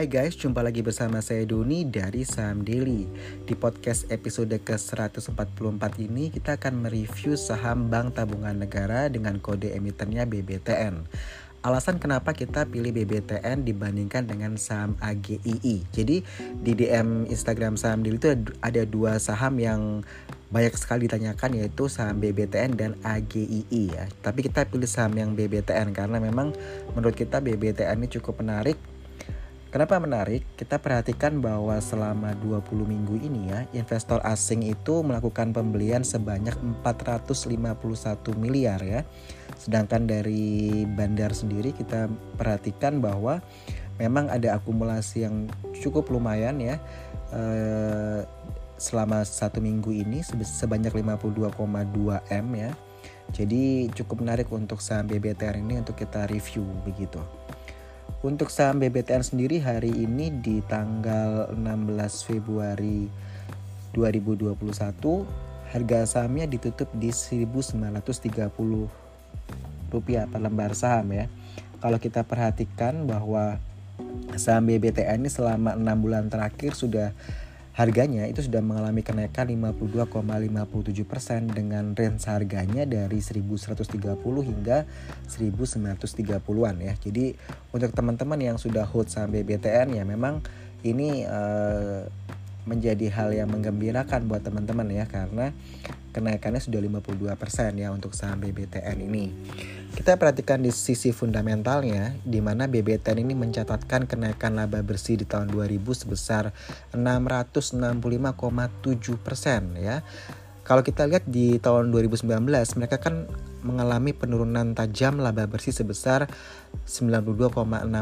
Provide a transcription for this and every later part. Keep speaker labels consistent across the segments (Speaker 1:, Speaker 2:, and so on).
Speaker 1: Hai guys, jumpa lagi bersama saya Doni dari Saham Daily. Di podcast episode ke-144 ini kita akan mereview saham Bank Tabungan Negara dengan kode emitennya BBTN. Alasan kenapa kita pilih BBTN dibandingkan dengan saham AGII. Jadi di DM Instagram Saham Daily itu ada dua saham yang banyak sekali ditanyakan yaitu saham BBTN dan AGII ya. Tapi kita pilih saham yang BBTN karena memang menurut kita BBTN ini cukup menarik Kenapa menarik? Kita perhatikan bahwa selama 20 minggu ini ya, investor asing itu melakukan pembelian sebanyak 451 miliar ya. Sedangkan dari bandar sendiri kita perhatikan bahwa memang ada akumulasi yang cukup lumayan ya. Eh, selama satu minggu ini sebanyak 52,2 M ya. Jadi cukup menarik untuk saham BBTR ini untuk kita review begitu. Untuk saham BBTN sendiri hari ini di tanggal 16 Februari 2021 harga sahamnya ditutup di 1930 rupiah per lembar saham ya. Kalau kita perhatikan bahwa saham BBTN ini selama 6 bulan terakhir sudah Harganya itu sudah mengalami kenaikan 52,57% dengan range harganya dari 1130 hingga 1930-an ya. Jadi untuk teman-teman yang sudah hold saham BBTN ya memang ini uh, menjadi hal yang menggembirakan buat teman-teman ya karena kenaikannya sudah 52% ya untuk saham BBTN ini. Kita perhatikan di sisi fundamentalnya, di mana BBTN ini mencatatkan kenaikan laba bersih di tahun 2000 sebesar 665,7 persen ya. Kalau kita lihat di tahun 2019, mereka kan mengalami penurunan tajam laba bersih sebesar 92,6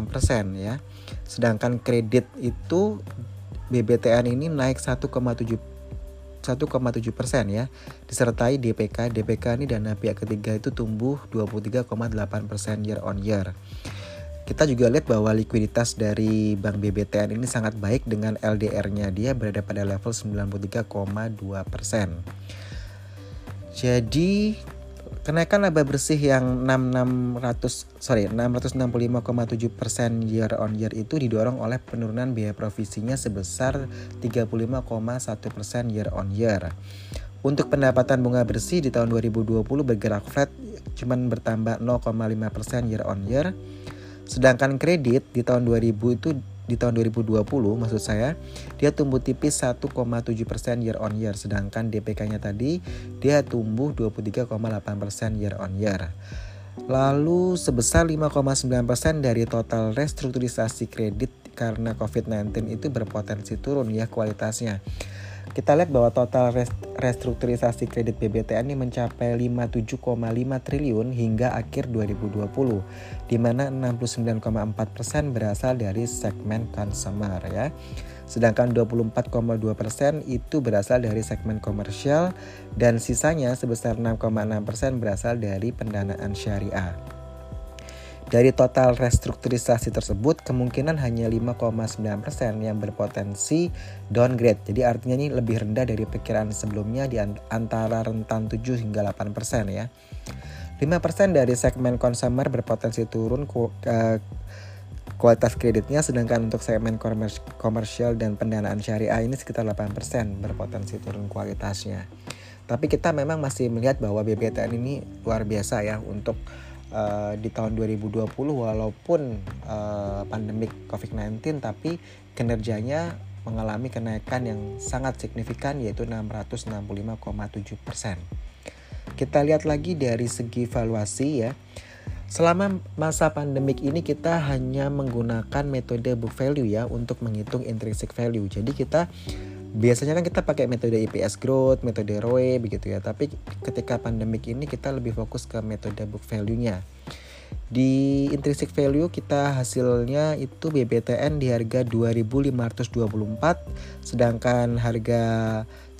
Speaker 1: persen ya. Sedangkan kredit itu BBTN ini naik 1,7 1,7 persen ya, disertai DPK. DPK ini dana pihak ketiga itu tumbuh 23,8 persen year on year. Kita juga lihat bahwa likuiditas dari Bank BBTN ini sangat baik dengan LDR-nya dia berada pada level 93,2 persen. Jadi Kenaikan laba bersih yang 6600 sorry 665,7 persen year on year itu didorong oleh penurunan biaya provisinya sebesar 35,1 persen year on year. Untuk pendapatan bunga bersih di tahun 2020 bergerak flat cuman bertambah 0,5 persen year on year. Sedangkan kredit di tahun 2000 itu di tahun 2020 maksud saya dia tumbuh tipis 1,7% year on year sedangkan DPK-nya tadi dia tumbuh 23,8% year on year. Lalu sebesar 5,9% dari total restrukturisasi kredit karena COVID-19 itu berpotensi turun ya kualitasnya kita lihat bahwa total restrukturisasi kredit BBTN ini mencapai 57,5 triliun hingga akhir 2020, di mana 69,4% berasal dari segmen consumer ya. Sedangkan 24,2% itu berasal dari segmen komersial dan sisanya sebesar 6,6% berasal dari pendanaan syariah. Dari total restrukturisasi tersebut, kemungkinan hanya 5,9% yang berpotensi downgrade. Jadi artinya ini lebih rendah dari perkiraan sebelumnya di antara rentan 7 hingga 8% ya. 5% dari segmen consumer berpotensi turun kualitas kreditnya sedangkan untuk segmen komersial dan pendanaan syariah ini sekitar 8% berpotensi turun kualitasnya. Tapi kita memang masih melihat bahwa BBTN ini luar biasa ya untuk uh, di tahun 2020 walaupun uh, pandemik COVID-19 tapi kinerjanya mengalami kenaikan yang sangat signifikan yaitu 665,7 persen. Kita lihat lagi dari segi valuasi ya. Selama masa pandemik ini kita hanya menggunakan metode book value ya untuk menghitung intrinsic value. Jadi kita biasanya kan kita pakai metode EPS growth, metode ROE begitu ya. Tapi ketika pandemik ini kita lebih fokus ke metode book value-nya. Di intrinsic value kita hasilnya itu BBTN di harga 2524 sedangkan harga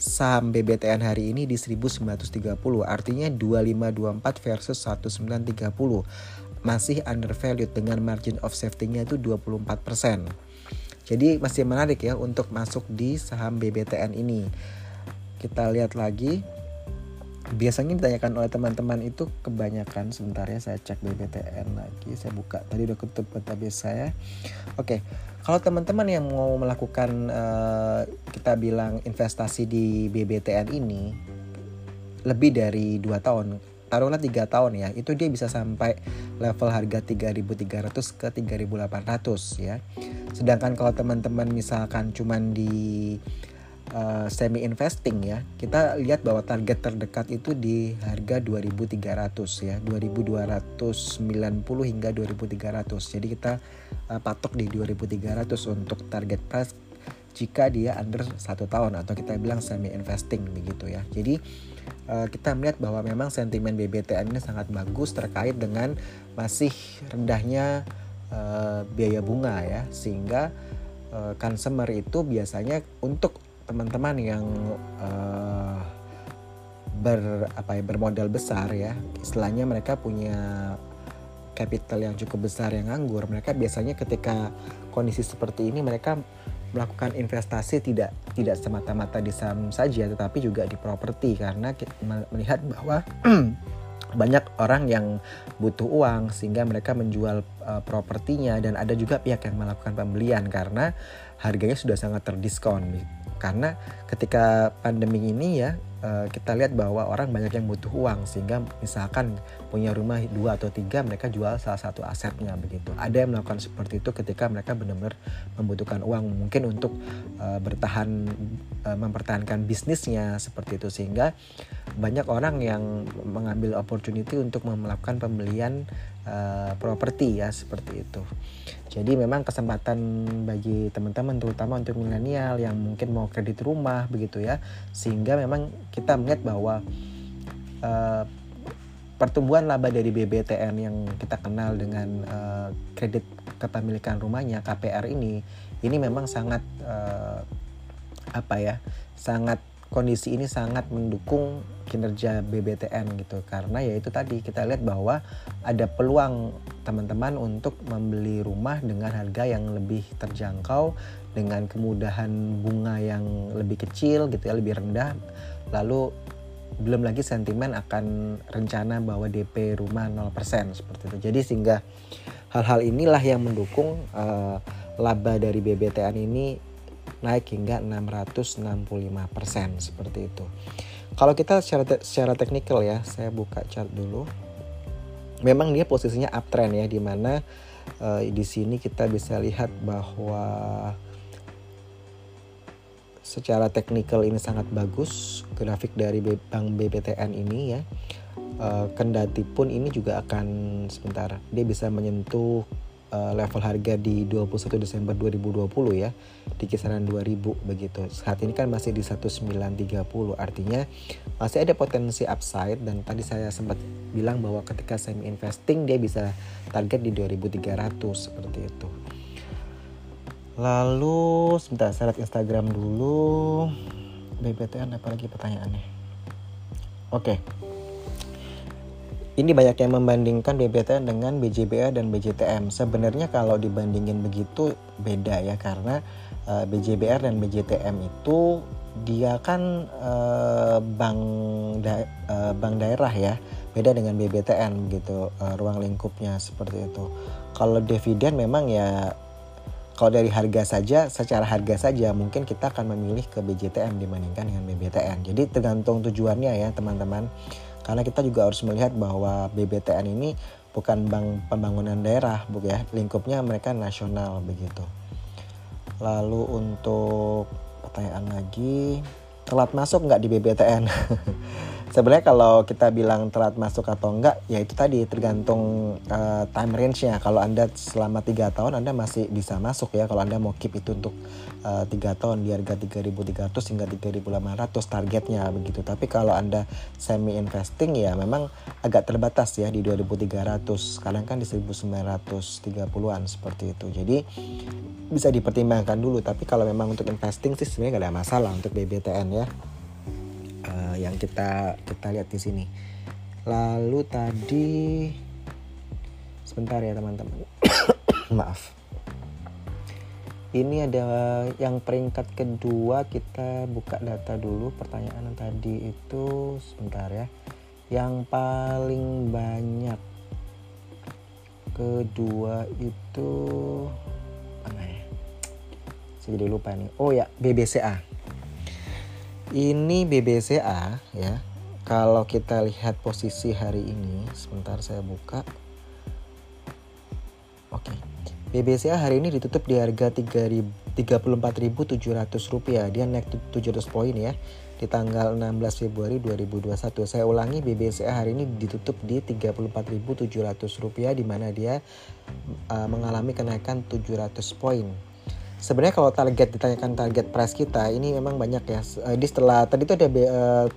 Speaker 1: saham BBTN hari ini di 1930 artinya 2524 versus 1930 masih undervalued dengan margin of safety-nya itu 24%. Jadi masih menarik ya untuk masuk di saham BBTN ini. Kita lihat lagi. Biasanya ditanyakan oleh teman-teman itu kebanyakan sebentar ya saya cek BBTN lagi. Saya buka tadi udah ketutup database saya. Oke kalau teman-teman yang mau melakukan uh, kita bilang investasi di BBTN ini lebih dari dua tahun taruhlah tiga tahun ya itu dia bisa sampai level harga 3.300 ke 3.800 ya sedangkan kalau teman-teman misalkan cuman di uh, semi investing ya kita lihat bahwa target terdekat itu di harga 2300 ya 2290 hingga 2300 jadi kita uh, patok di 2300 untuk target price jika dia under satu tahun atau kita bilang semi investing begitu ya. Jadi uh, kita melihat bahwa memang sentimen BBTN ini sangat bagus terkait dengan masih rendahnya uh, biaya bunga ya. Sehingga uh, consumer itu biasanya untuk teman-teman yang uh, ber apa ya bermodal besar ya. Istilahnya mereka punya capital yang cukup besar yang nganggur. Mereka biasanya ketika kondisi seperti ini mereka melakukan investasi tidak tidak semata-mata di saham saja tetapi juga di properti. Karena melihat bahwa banyak orang yang butuh uang sehingga mereka menjual uh, propertinya dan ada juga pihak yang melakukan pembelian karena harganya sudah sangat terdiskon. Karena ketika pandemi ini ya eh, kita lihat bahwa orang banyak yang butuh uang sehingga misalkan punya rumah dua atau tiga mereka jual salah satu asetnya begitu. Ada yang melakukan seperti itu ketika mereka benar-benar membutuhkan uang mungkin untuk uh, bertahan uh, mempertahankan bisnisnya seperti itu. Sehingga banyak orang yang mengambil opportunity untuk melakukan pembelian uh, properti ya seperti itu. Jadi memang kesempatan bagi teman-teman terutama untuk milenial yang mungkin mau kredit rumah begitu ya. Sehingga memang kita melihat bahwa uh, pertumbuhan laba dari BBTN yang kita kenal dengan uh, kredit kepemilikan rumahnya KPR ini ini memang sangat uh, apa ya? sangat kondisi ini sangat mendukung kinerja BBTN gitu karena ya itu tadi kita lihat bahwa ada peluang teman-teman untuk membeli rumah dengan harga yang lebih terjangkau dengan kemudahan bunga yang lebih kecil gitu ya lebih rendah lalu belum lagi sentimen akan rencana bahwa DP rumah 0% seperti itu jadi sehingga hal-hal inilah yang mendukung uh, laba dari BBTN ini naik hingga 665% seperti itu. Kalau kita secara te secara teknikal ya, saya buka chart dulu. Memang dia posisinya uptrend ya di mana uh, di sini kita bisa lihat bahwa secara teknikal ini sangat bagus grafik dari bank BBTN ini ya. Uh, kendati pun ini juga akan sebentar dia bisa menyentuh uh, level harga di 21 Desember 2020 ya di kisaran 2000 begitu. Saat ini kan masih di 1930 artinya masih ada potensi upside dan tadi saya sempat bilang bahwa ketika saya investing dia bisa target di 2300 seperti itu. Lalu sebentar saya lihat Instagram dulu. BBTN apa lagi pertanyaannya? Oke. Ini banyak yang membandingkan BBTN dengan BJBA dan BJTM. Sebenarnya kalau dibandingin begitu beda ya karena uh, eh, BJBR dan BJTM itu dia kan uh, bank da uh, bank daerah ya. Beda dengan BBTN gitu uh, ruang lingkupnya seperti itu. Kalau dividen memang ya kalau dari harga saja, secara harga saja mungkin kita akan memilih ke BJTM dibandingkan dengan BBTN. Jadi tergantung tujuannya ya teman-teman. Karena kita juga harus melihat bahwa BBTN ini bukan bank pembangunan daerah bu ya. Lingkupnya mereka nasional begitu. Lalu untuk pertanyaan lagi telat masuk nggak di BBTN sebenarnya kalau kita bilang telat masuk atau enggak ya itu tadi tergantung uh, time range-nya. Kalau anda selama tiga tahun anda masih bisa masuk ya. Kalau anda mau keep itu untuk eh, tiga uh, tahun di harga 3.300 hingga 3.800 targetnya begitu. Tapi kalau anda semi investing ya memang agak terbatas ya di 2.300 sekarang kan di 1.930an seperti itu. Jadi bisa dipertimbangkan dulu. Tapi kalau memang untuk investing sih sebenarnya gak ada masalah untuk BBTN ya uh, yang kita kita lihat di sini. Lalu tadi sebentar ya teman-teman. Maaf. ini ada yang peringkat kedua kita buka data dulu pertanyaan tadi itu sebentar ya yang paling banyak kedua itu mana ya saya jadi lupa nih oh ya BBCA ini BBCA ya kalau kita lihat posisi hari ini sebentar saya buka oke BBCA hari ini ditutup di harga 34.700 rupiah. Dia naik 700 poin ya di tanggal 16 Februari 2021. Saya ulangi BBCA hari ini ditutup di 34.700 rupiah di mana dia uh, mengalami kenaikan 700 poin. Sebenarnya kalau target ditanyakan target price kita ini memang banyak ya. Di setelah tadi itu ada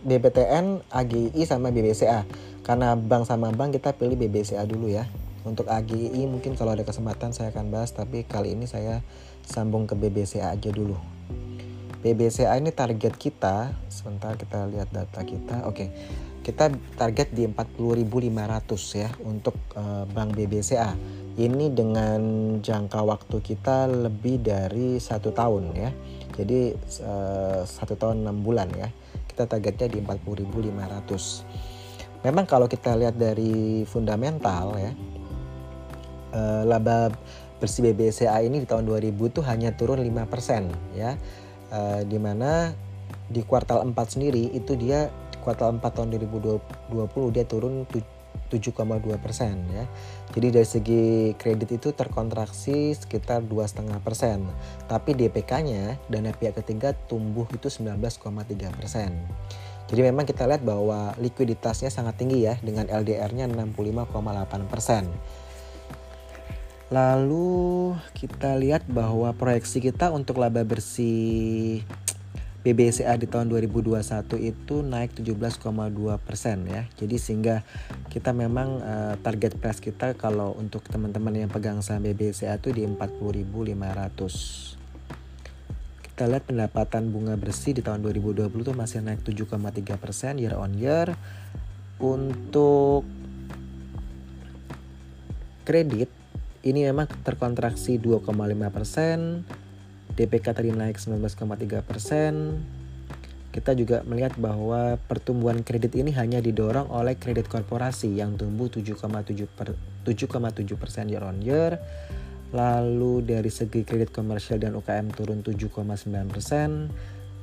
Speaker 1: BBTN, AGI sama BBCA. Karena bank sama bank kita pilih BBCA dulu ya. Untuk AGI mungkin kalau ada kesempatan saya akan bahas tapi kali ini saya sambung ke BBCA aja dulu. BBCA ini target kita, sebentar kita lihat data kita. Oke. Kita target di 40.500 ya untuk uh, Bank BBCA. Ini dengan jangka waktu kita lebih dari satu tahun ya. Jadi uh, satu tahun enam bulan ya. Kita targetnya di 40.500. Memang kalau kita lihat dari fundamental ya, uh, laba bersih BBCA ini di tahun 2000 tuh hanya turun 5% ya. Uh, di mana di kuartal 4 sendiri itu dia kuartal 4 tahun 2020 dia turun 7,2 persen ya. Jadi dari segi kredit itu terkontraksi sekitar 2,5 persen. Tapi DPK-nya dana pihak ketiga tumbuh itu 19,3 persen. Jadi memang kita lihat bahwa likuiditasnya sangat tinggi ya dengan LDR-nya 65,8 persen. Lalu kita lihat bahwa proyeksi kita untuk laba bersih BBCA di tahun 2021 itu naik 17,2 persen ya. Jadi sehingga kita memang uh, target price kita kalau untuk teman-teman yang pegang saham BBCA itu di 40.500. Kita lihat pendapatan bunga bersih di tahun 2020 itu masih naik 7,3 persen year on year. Untuk kredit ini memang terkontraksi 2,5 persen. DPK tadi naik 19,3 persen. Kita juga melihat bahwa pertumbuhan kredit ini hanya didorong oleh kredit korporasi yang tumbuh 7,7 per 7,7 persen year on year. Lalu dari segi kredit komersial dan UKM turun 7,9 persen.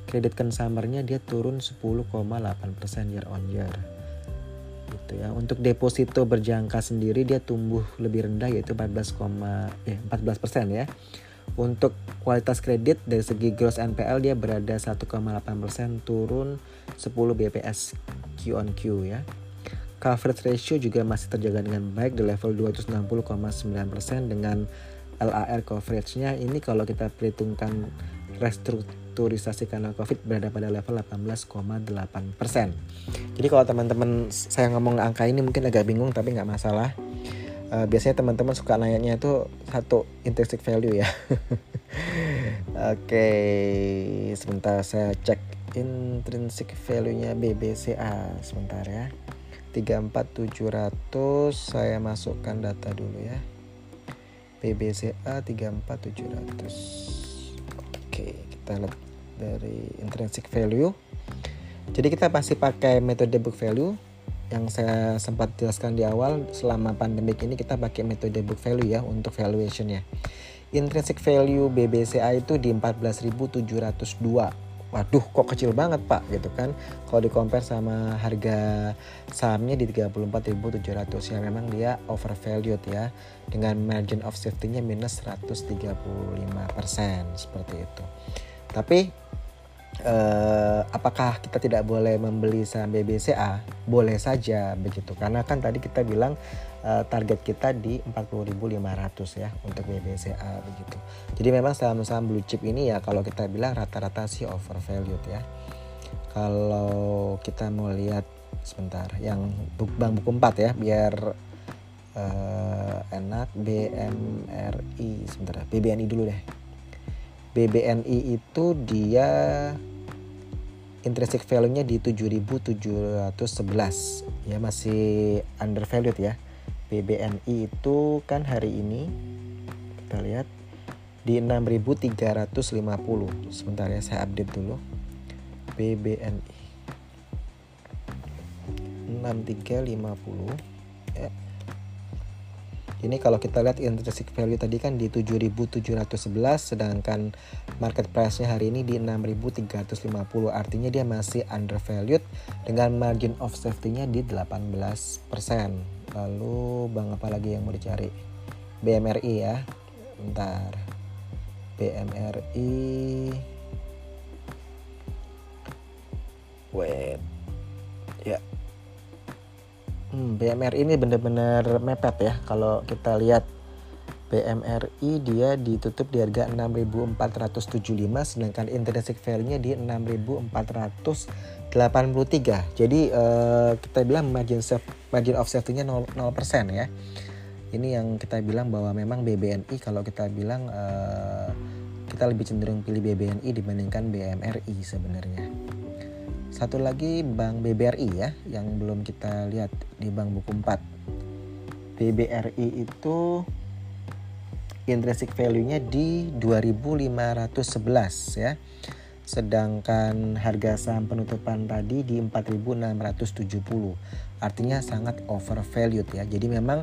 Speaker 1: Kredit consumernya dia turun 10,8 persen year on year gitu ya. Untuk deposito berjangka sendiri dia tumbuh lebih rendah yaitu 14, eh, 14 persen ya. Untuk kualitas kredit dari segi gross NPL dia berada 1,8 persen turun 10 BPS Q on Q ya. Coverage ratio juga masih terjaga dengan baik di level 260,9 persen dengan LAR coverage-nya ini kalau kita perhitungkan restrukturisasi karena COVID berada pada level 18,8 persen. Jadi kalau teman-teman saya ngomong angka ini mungkin agak bingung tapi nggak masalah. Uh, biasanya teman-teman suka nanya itu satu intrinsic value ya. Oke, okay, sebentar saya cek intrinsic value-nya BBCA sebentar ya. 34700 saya masukkan data dulu ya. BBCA 34700 Oke, kita lihat dari intrinsic value. Jadi kita pasti pakai metode book value yang saya sempat jelaskan di awal selama pandemik ini kita pakai metode book value ya untuk valuationnya. Intrinsic value BBCA itu di 14.702 waduh kok kecil banget pak gitu kan? Kalau di compare sama harga sahamnya di 34.700 ya memang dia overvalued ya. Dengan margin of safety-nya minus 135% seperti itu. Tapi eh, apakah kita tidak boleh membeli saham BBCA boleh saja begitu karena kan tadi kita bilang uh, target kita di 40.500 ya untuk BBCA begitu. Jadi memang saham-saham blue chip ini ya kalau kita bilang rata-rata sih overvalued ya. Kalau kita mau lihat sebentar yang bank buku 4 ya biar uh, enak BMRI sebentar BBNI dulu deh. BBNI itu dia intrinsic value-nya di 7.711 ya masih undervalued ya. BBNI itu kan hari ini kita lihat di 6.350 sebentar ya saya update dulu. BBNI 6350 ya ini kalau kita lihat intrinsic value tadi kan di 7.711 sedangkan market price-nya hari ini di 6.350 artinya dia masih undervalued dengan margin of safety-nya di 18%. Lalu bang apa lagi yang mau dicari? BMRI ya. Bentar. BMRI Wait. Hmm, BMR ini benar-benar mepet ya kalau kita lihat BMRI dia ditutup di harga 6.475 sedangkan intrinsic value-nya di 6.483. Jadi uh, kita bilang margin safe, margin of safety-nya 0%, 0% ya. Ini yang kita bilang bahwa memang BBNI kalau kita bilang uh, kita lebih cenderung pilih BBNI dibandingkan BMRI sebenarnya. Satu lagi Bank BBRI ya yang belum kita lihat di Bank Buku 4. BBRI itu intrinsic value-nya di 2511 ya. Sedangkan harga saham penutupan tadi di 4670. Artinya sangat overvalued ya. Jadi memang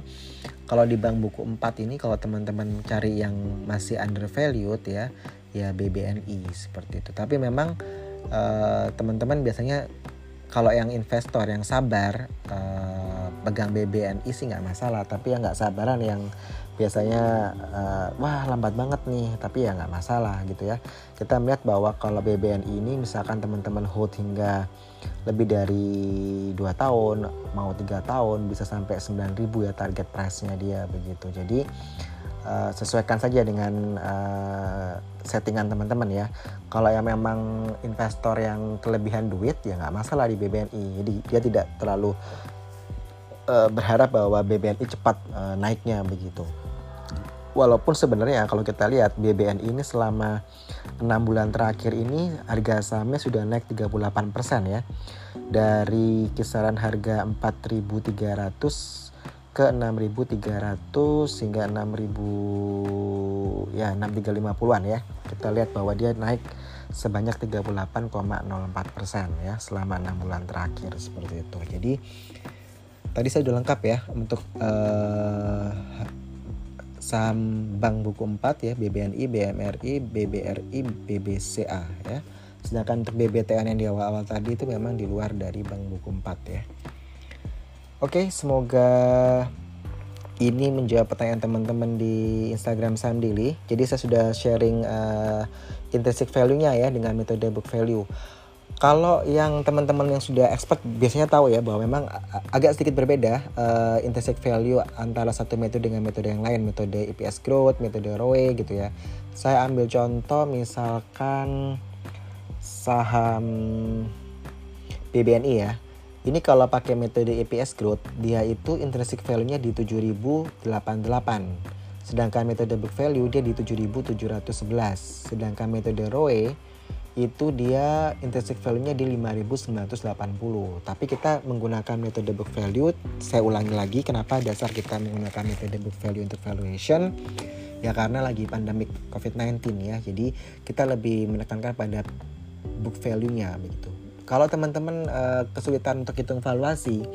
Speaker 1: kalau di bank buku 4 ini kalau teman-teman cari yang masih undervalued ya, ya BBNI seperti itu. Tapi memang Eh, teman-teman uh, biasanya kalau yang investor yang sabar uh, pegang BBNI sih nggak masalah. Tapi yang nggak sabaran yang biasanya uh, wah lambat banget nih tapi ya nggak masalah gitu ya. Kita melihat bahwa kalau BBNI ini misalkan teman-teman hold hingga lebih dari dua tahun mau tiga tahun bisa sampai 9000 ya target price-nya dia begitu. Jadi uh, sesuaikan saja dengan uh, settingan teman-teman ya. Kalau yang memang investor yang kelebihan duit ya nggak masalah di BBNI. Jadi dia tidak terlalu uh, berharap bahwa BBNI cepat uh, naiknya begitu. Walaupun sebenarnya kalau kita lihat BBNI ini selama enam bulan terakhir ini harga sahamnya sudah naik 38% ya. Dari kisaran harga 4.300 ke 6.300 hingga 6.000 ya 6.350-an ya. Kita lihat bahwa dia naik sebanyak 38,04 persen ya selama enam bulan terakhir seperti itu. Jadi tadi saya sudah lengkap ya untuk uh, saham Bank Buku 4 ya BBNI, BMRI, BBRI, BBCA ya. Sedangkan untuk BBTN yang di awal-awal tadi itu memang di luar dari Bank Buku 4 ya. Oke, semoga ini menjawab pertanyaan teman-teman di Instagram Saham Daily. Jadi saya sudah sharing uh, intrinsic value-nya ya dengan metode book value. Kalau yang teman-teman yang sudah expert biasanya tahu ya bahwa memang agak sedikit berbeda uh, intrinsic value antara satu metode dengan metode yang lain, metode EPS growth, metode ROE gitu ya. Saya ambil contoh misalkan saham BBNI ya ini kalau pakai metode EPS growth, dia itu intrinsic value-nya di 7088. Sedangkan metode book value dia di 7711. Sedangkan metode ROE itu dia intrinsic value-nya di 5980. Tapi kita menggunakan metode book value, saya ulangi lagi kenapa dasar kita menggunakan metode book value untuk valuation ya karena lagi pandemik COVID-19 ya. Jadi kita lebih menekankan pada book value-nya begitu kalau teman-teman uh, kesulitan untuk hitung valuasi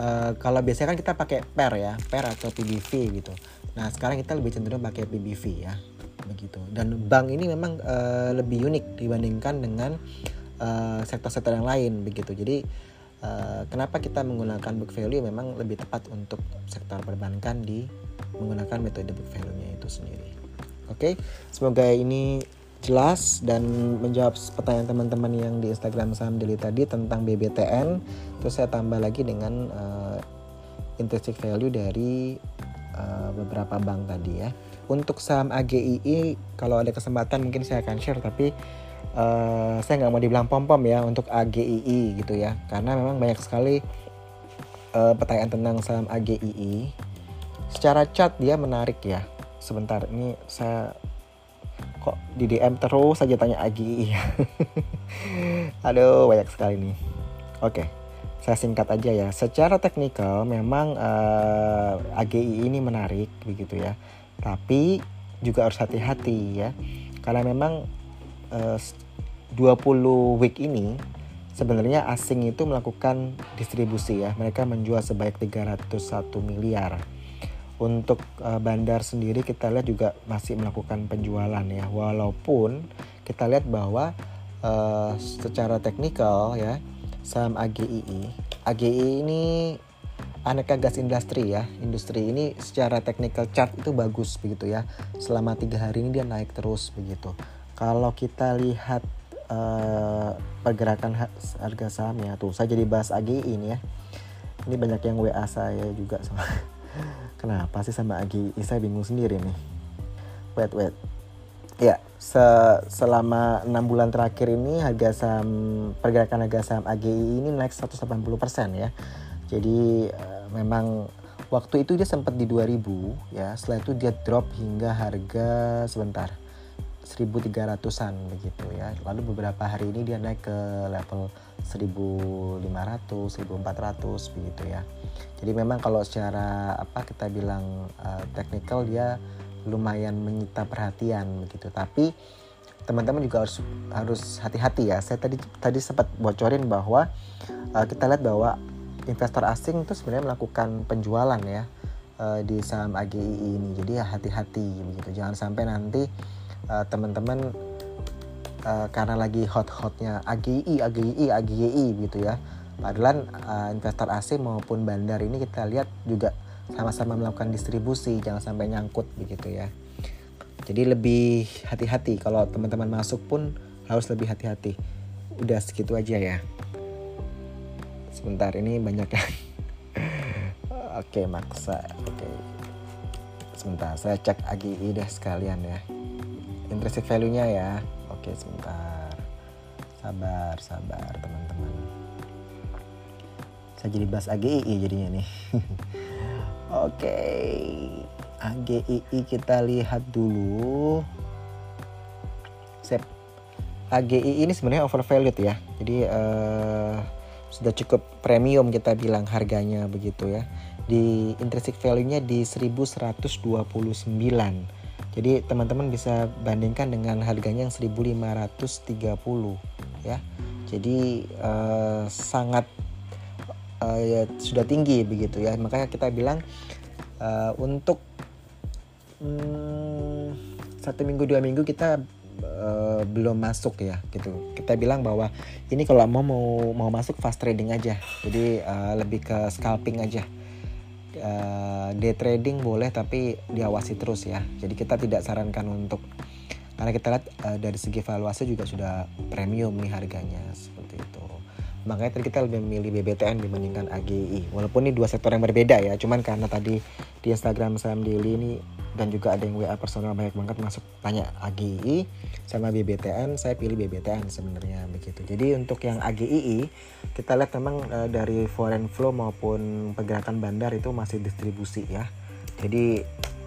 Speaker 1: uh, kalau biasanya kan kita pakai per ya per atau PBV gitu. Nah sekarang kita lebih cenderung pakai PBV ya begitu. Dan bank ini memang uh, lebih unik dibandingkan dengan sektor-sektor uh, yang lain begitu. Jadi uh, kenapa kita menggunakan book value memang lebih tepat untuk sektor perbankan di menggunakan metode book value-nya itu sendiri. Oke okay? semoga ini jelas dan menjawab pertanyaan teman-teman yang di Instagram saham daily tadi tentang BBTN terus saya tambah lagi dengan uh, intrinsic value dari uh, beberapa bank tadi ya. Untuk saham AGII kalau ada kesempatan mungkin saya akan share tapi uh, saya nggak mau dibilang pom pom ya untuk AGII gitu ya. Karena memang banyak sekali uh, pertanyaan tentang saham AGII secara chart dia menarik ya. Sebentar ini saya kok di DM terus saja tanya Agi? Aduh banyak sekali nih. Oke saya singkat aja ya. Secara teknikal memang uh, eh, AGI ini menarik begitu ya. Tapi juga harus hati-hati ya. Karena memang eh, 20 week ini sebenarnya asing itu melakukan distribusi ya. Mereka menjual sebanyak 301 miliar untuk uh, bandar sendiri kita lihat juga masih melakukan penjualan ya. Walaupun kita lihat bahwa uh, secara teknikal ya saham AGII AGI ini aneka gas industri ya. Industri ini secara teknikal chart itu bagus begitu ya. Selama tiga hari ini dia naik terus begitu. Kalau kita lihat uh, pergerakan harga sahamnya tuh saya jadi bahas AGI ini ya. Ini banyak yang WA saya juga sama kenapa sih sama AGI? Saya bingung sendiri nih. Wait wait. Ya se selama enam bulan terakhir ini harga saham pergerakan harga saham AGI ini naik 180% ya. Jadi uh, memang waktu itu dia sempat di 2000 ya. Setelah itu dia drop hingga harga sebentar 1300-an begitu ya. Lalu beberapa hari ini dia naik ke level 1500, 1400 begitu ya. Jadi memang kalau secara apa kita bilang uh, technical dia lumayan menyita perhatian begitu. Tapi teman-teman juga harus harus hati-hati ya. Saya tadi tadi sempat bocorin bahwa uh, kita lihat bahwa investor asing itu sebenarnya melakukan penjualan ya uh, di saham AGI ini. Jadi ya hati-hati begitu. Jangan sampai nanti uh, teman-teman uh, karena lagi hot-hotnya AGI, AGI, AGI gitu ya. Padahal uh, investor asing maupun bandar ini kita lihat juga sama-sama melakukan distribusi, jangan sampai nyangkut begitu ya. Jadi lebih hati-hati kalau teman-teman masuk pun harus lebih hati-hati. Udah segitu aja ya. Sebentar ini banyak yang Oke maksa. Oke. Sebentar saya cek AGI deh sekalian ya intrinsic value-nya ya. Oke, sebentar. Sabar, sabar teman-teman. Saya jadi bahas AGII jadinya nih. Oke. AGII kita lihat dulu. Sep. AGI ini sebenarnya overvalued ya. Jadi uh, sudah cukup premium kita bilang harganya begitu ya. Di intrinsic value-nya di 1129 jadi teman-teman bisa bandingkan dengan harganya yang 1530 ya. Jadi uh, sangat uh, ya, sudah tinggi begitu ya. Makanya kita bilang uh, untuk hmm, satu minggu dua minggu kita uh, belum masuk ya gitu. Kita bilang bahwa ini kalau mau mau mau masuk fast trading aja. Jadi uh, lebih ke scalping aja uh, day trading boleh tapi diawasi terus ya. Jadi kita tidak sarankan untuk karena kita lihat uh, dari segi valuasi juga sudah premium nih harganya seperti itu. Makanya tadi kita lebih memilih BBTN dibandingkan AGI. Walaupun ini dua sektor yang berbeda ya, cuman karena tadi di Instagram Sam Daily ini dan juga ada yang WA personal banyak banget masuk tanya AGI sama BBTN saya pilih BBTN sebenarnya begitu. Jadi untuk yang AGI kita lihat memang e, dari foreign flow maupun pergerakan bandar itu masih distribusi ya. Jadi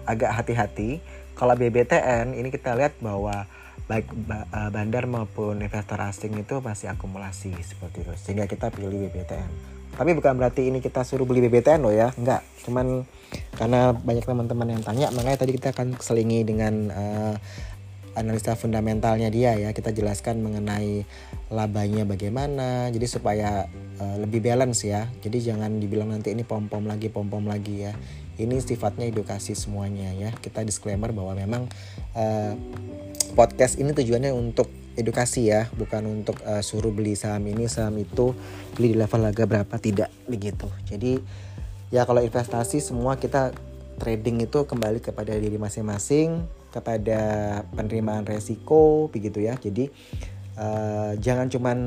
Speaker 1: agak hati-hati. Kalau BBTN ini kita lihat bahwa baik eh, bandar maupun investor asing itu masih akumulasi seperti itu. Sehingga kita pilih BBTN tapi bukan berarti ini kita suruh beli BBTN loh ya. Enggak. Cuman karena banyak teman-teman yang tanya makanya tadi kita akan selingi dengan uh, analisa fundamentalnya dia ya. Kita jelaskan mengenai labanya bagaimana. Jadi supaya uh, lebih balance ya. Jadi jangan dibilang nanti ini pom pom lagi pom pom lagi ya. Ini sifatnya edukasi semuanya ya. Kita disclaimer bahwa memang uh, podcast ini tujuannya untuk edukasi ya, bukan untuk uh, suruh beli saham ini, saham itu, beli di level harga berapa tidak begitu. Jadi ya kalau investasi semua kita trading itu kembali kepada diri masing-masing, kepada penerimaan resiko begitu ya. Jadi uh, jangan cuman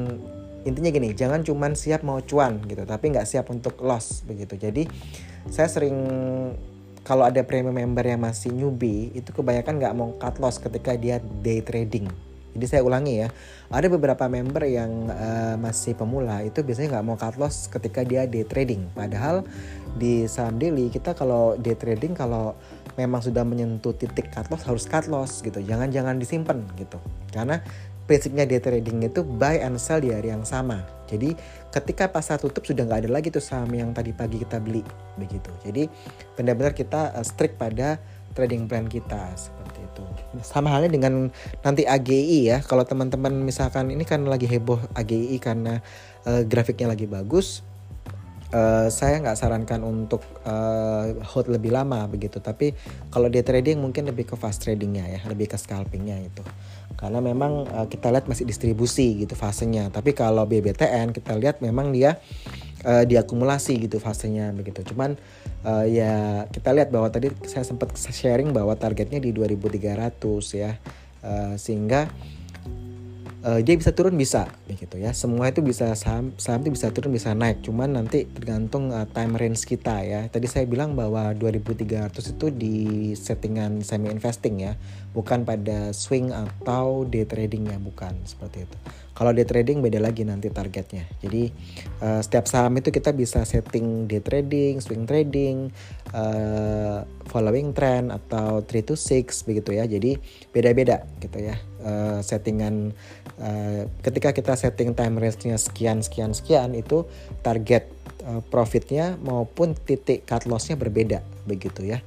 Speaker 1: intinya gini, jangan cuman siap mau cuan gitu, tapi nggak siap untuk loss begitu. Jadi saya sering kalau ada premium member yang masih newbie itu kebanyakan nggak mau cut loss ketika dia day trading jadi saya ulangi ya, ada beberapa member yang uh, masih pemula itu biasanya nggak mau cut loss ketika dia day trading. Padahal di saham daily kita kalau day trading kalau memang sudah menyentuh titik cut loss harus cut loss gitu. Jangan-jangan disimpan gitu. Karena prinsipnya day trading itu buy and sell di hari yang sama. Jadi ketika pasar tutup sudah nggak ada lagi tuh saham yang tadi pagi kita beli begitu. Jadi benar-benar kita uh, strict pada trading plan kita seperti itu. Sama halnya dengan nanti AGI ya. Kalau teman-teman misalkan ini kan lagi heboh AGI karena uh, grafiknya lagi bagus, Uh, saya nggak sarankan untuk uh, hold lebih lama begitu tapi kalau dia trading mungkin lebih ke fast tradingnya ya lebih ke scalpingnya itu karena memang uh, kita lihat masih distribusi gitu fasenya. Tapi kalau BBTN kita lihat memang dia uh, diakumulasi gitu fasenya begitu. Cuman uh, ya kita lihat bahwa tadi saya sempat sharing bahwa targetnya di 2300 ya. Uh, sehingga uh, dia bisa turun bisa begitu ya. Semua itu bisa saham saham itu bisa turun bisa naik. Cuman nanti tergantung uh, time range kita ya. Tadi saya bilang bahwa 2300 itu di settingan semi investing ya. Bukan pada swing atau day trading ya bukan. Seperti itu. Kalau day trading beda lagi nanti targetnya. Jadi uh, setiap saham itu kita bisa setting day trading swing trading uh, following trend atau 3 to 6 begitu ya. Jadi beda-beda gitu ya uh, settingan uh, ketika kita setting time range-nya sekian sekian sekian itu target uh, profitnya maupun titik cut loss-nya berbeda begitu ya.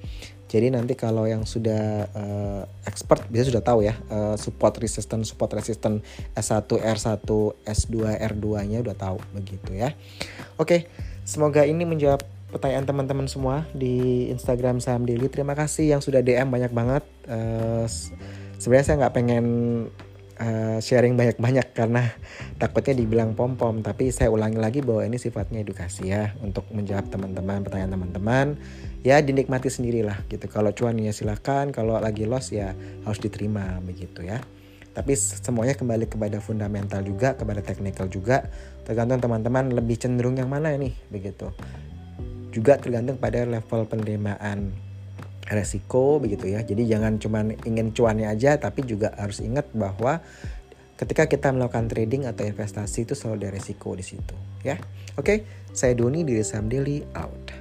Speaker 1: Jadi nanti kalau yang sudah uh, expert bisa sudah tahu ya uh, support resistance support resistance S1 R1 S2 R2-nya udah tahu begitu ya. Oke, semoga ini menjawab pertanyaan teman-teman semua di Instagram Saham Daily. Terima kasih yang sudah DM banyak banget. Uh, sebenarnya saya nggak pengen uh, sharing banyak-banyak karena takutnya dibilang pom-pom. Tapi saya ulangi lagi bahwa ini sifatnya edukasi ya untuk menjawab teman-teman pertanyaan teman-teman. Ya dinikmati sendirilah gitu. Kalau cuan ya silakan kalau lagi loss ya harus diterima begitu ya. Tapi semuanya kembali kepada fundamental juga kepada technical juga. Tergantung teman-teman lebih cenderung yang mana nih begitu. Juga tergantung pada level penerimaan resiko begitu ya. Jadi jangan cuma ingin cuannya aja tapi juga harus ingat bahwa ketika kita melakukan trading atau investasi itu selalu ada resiko di situ ya. Oke, saya Doni dari Sam Daily out.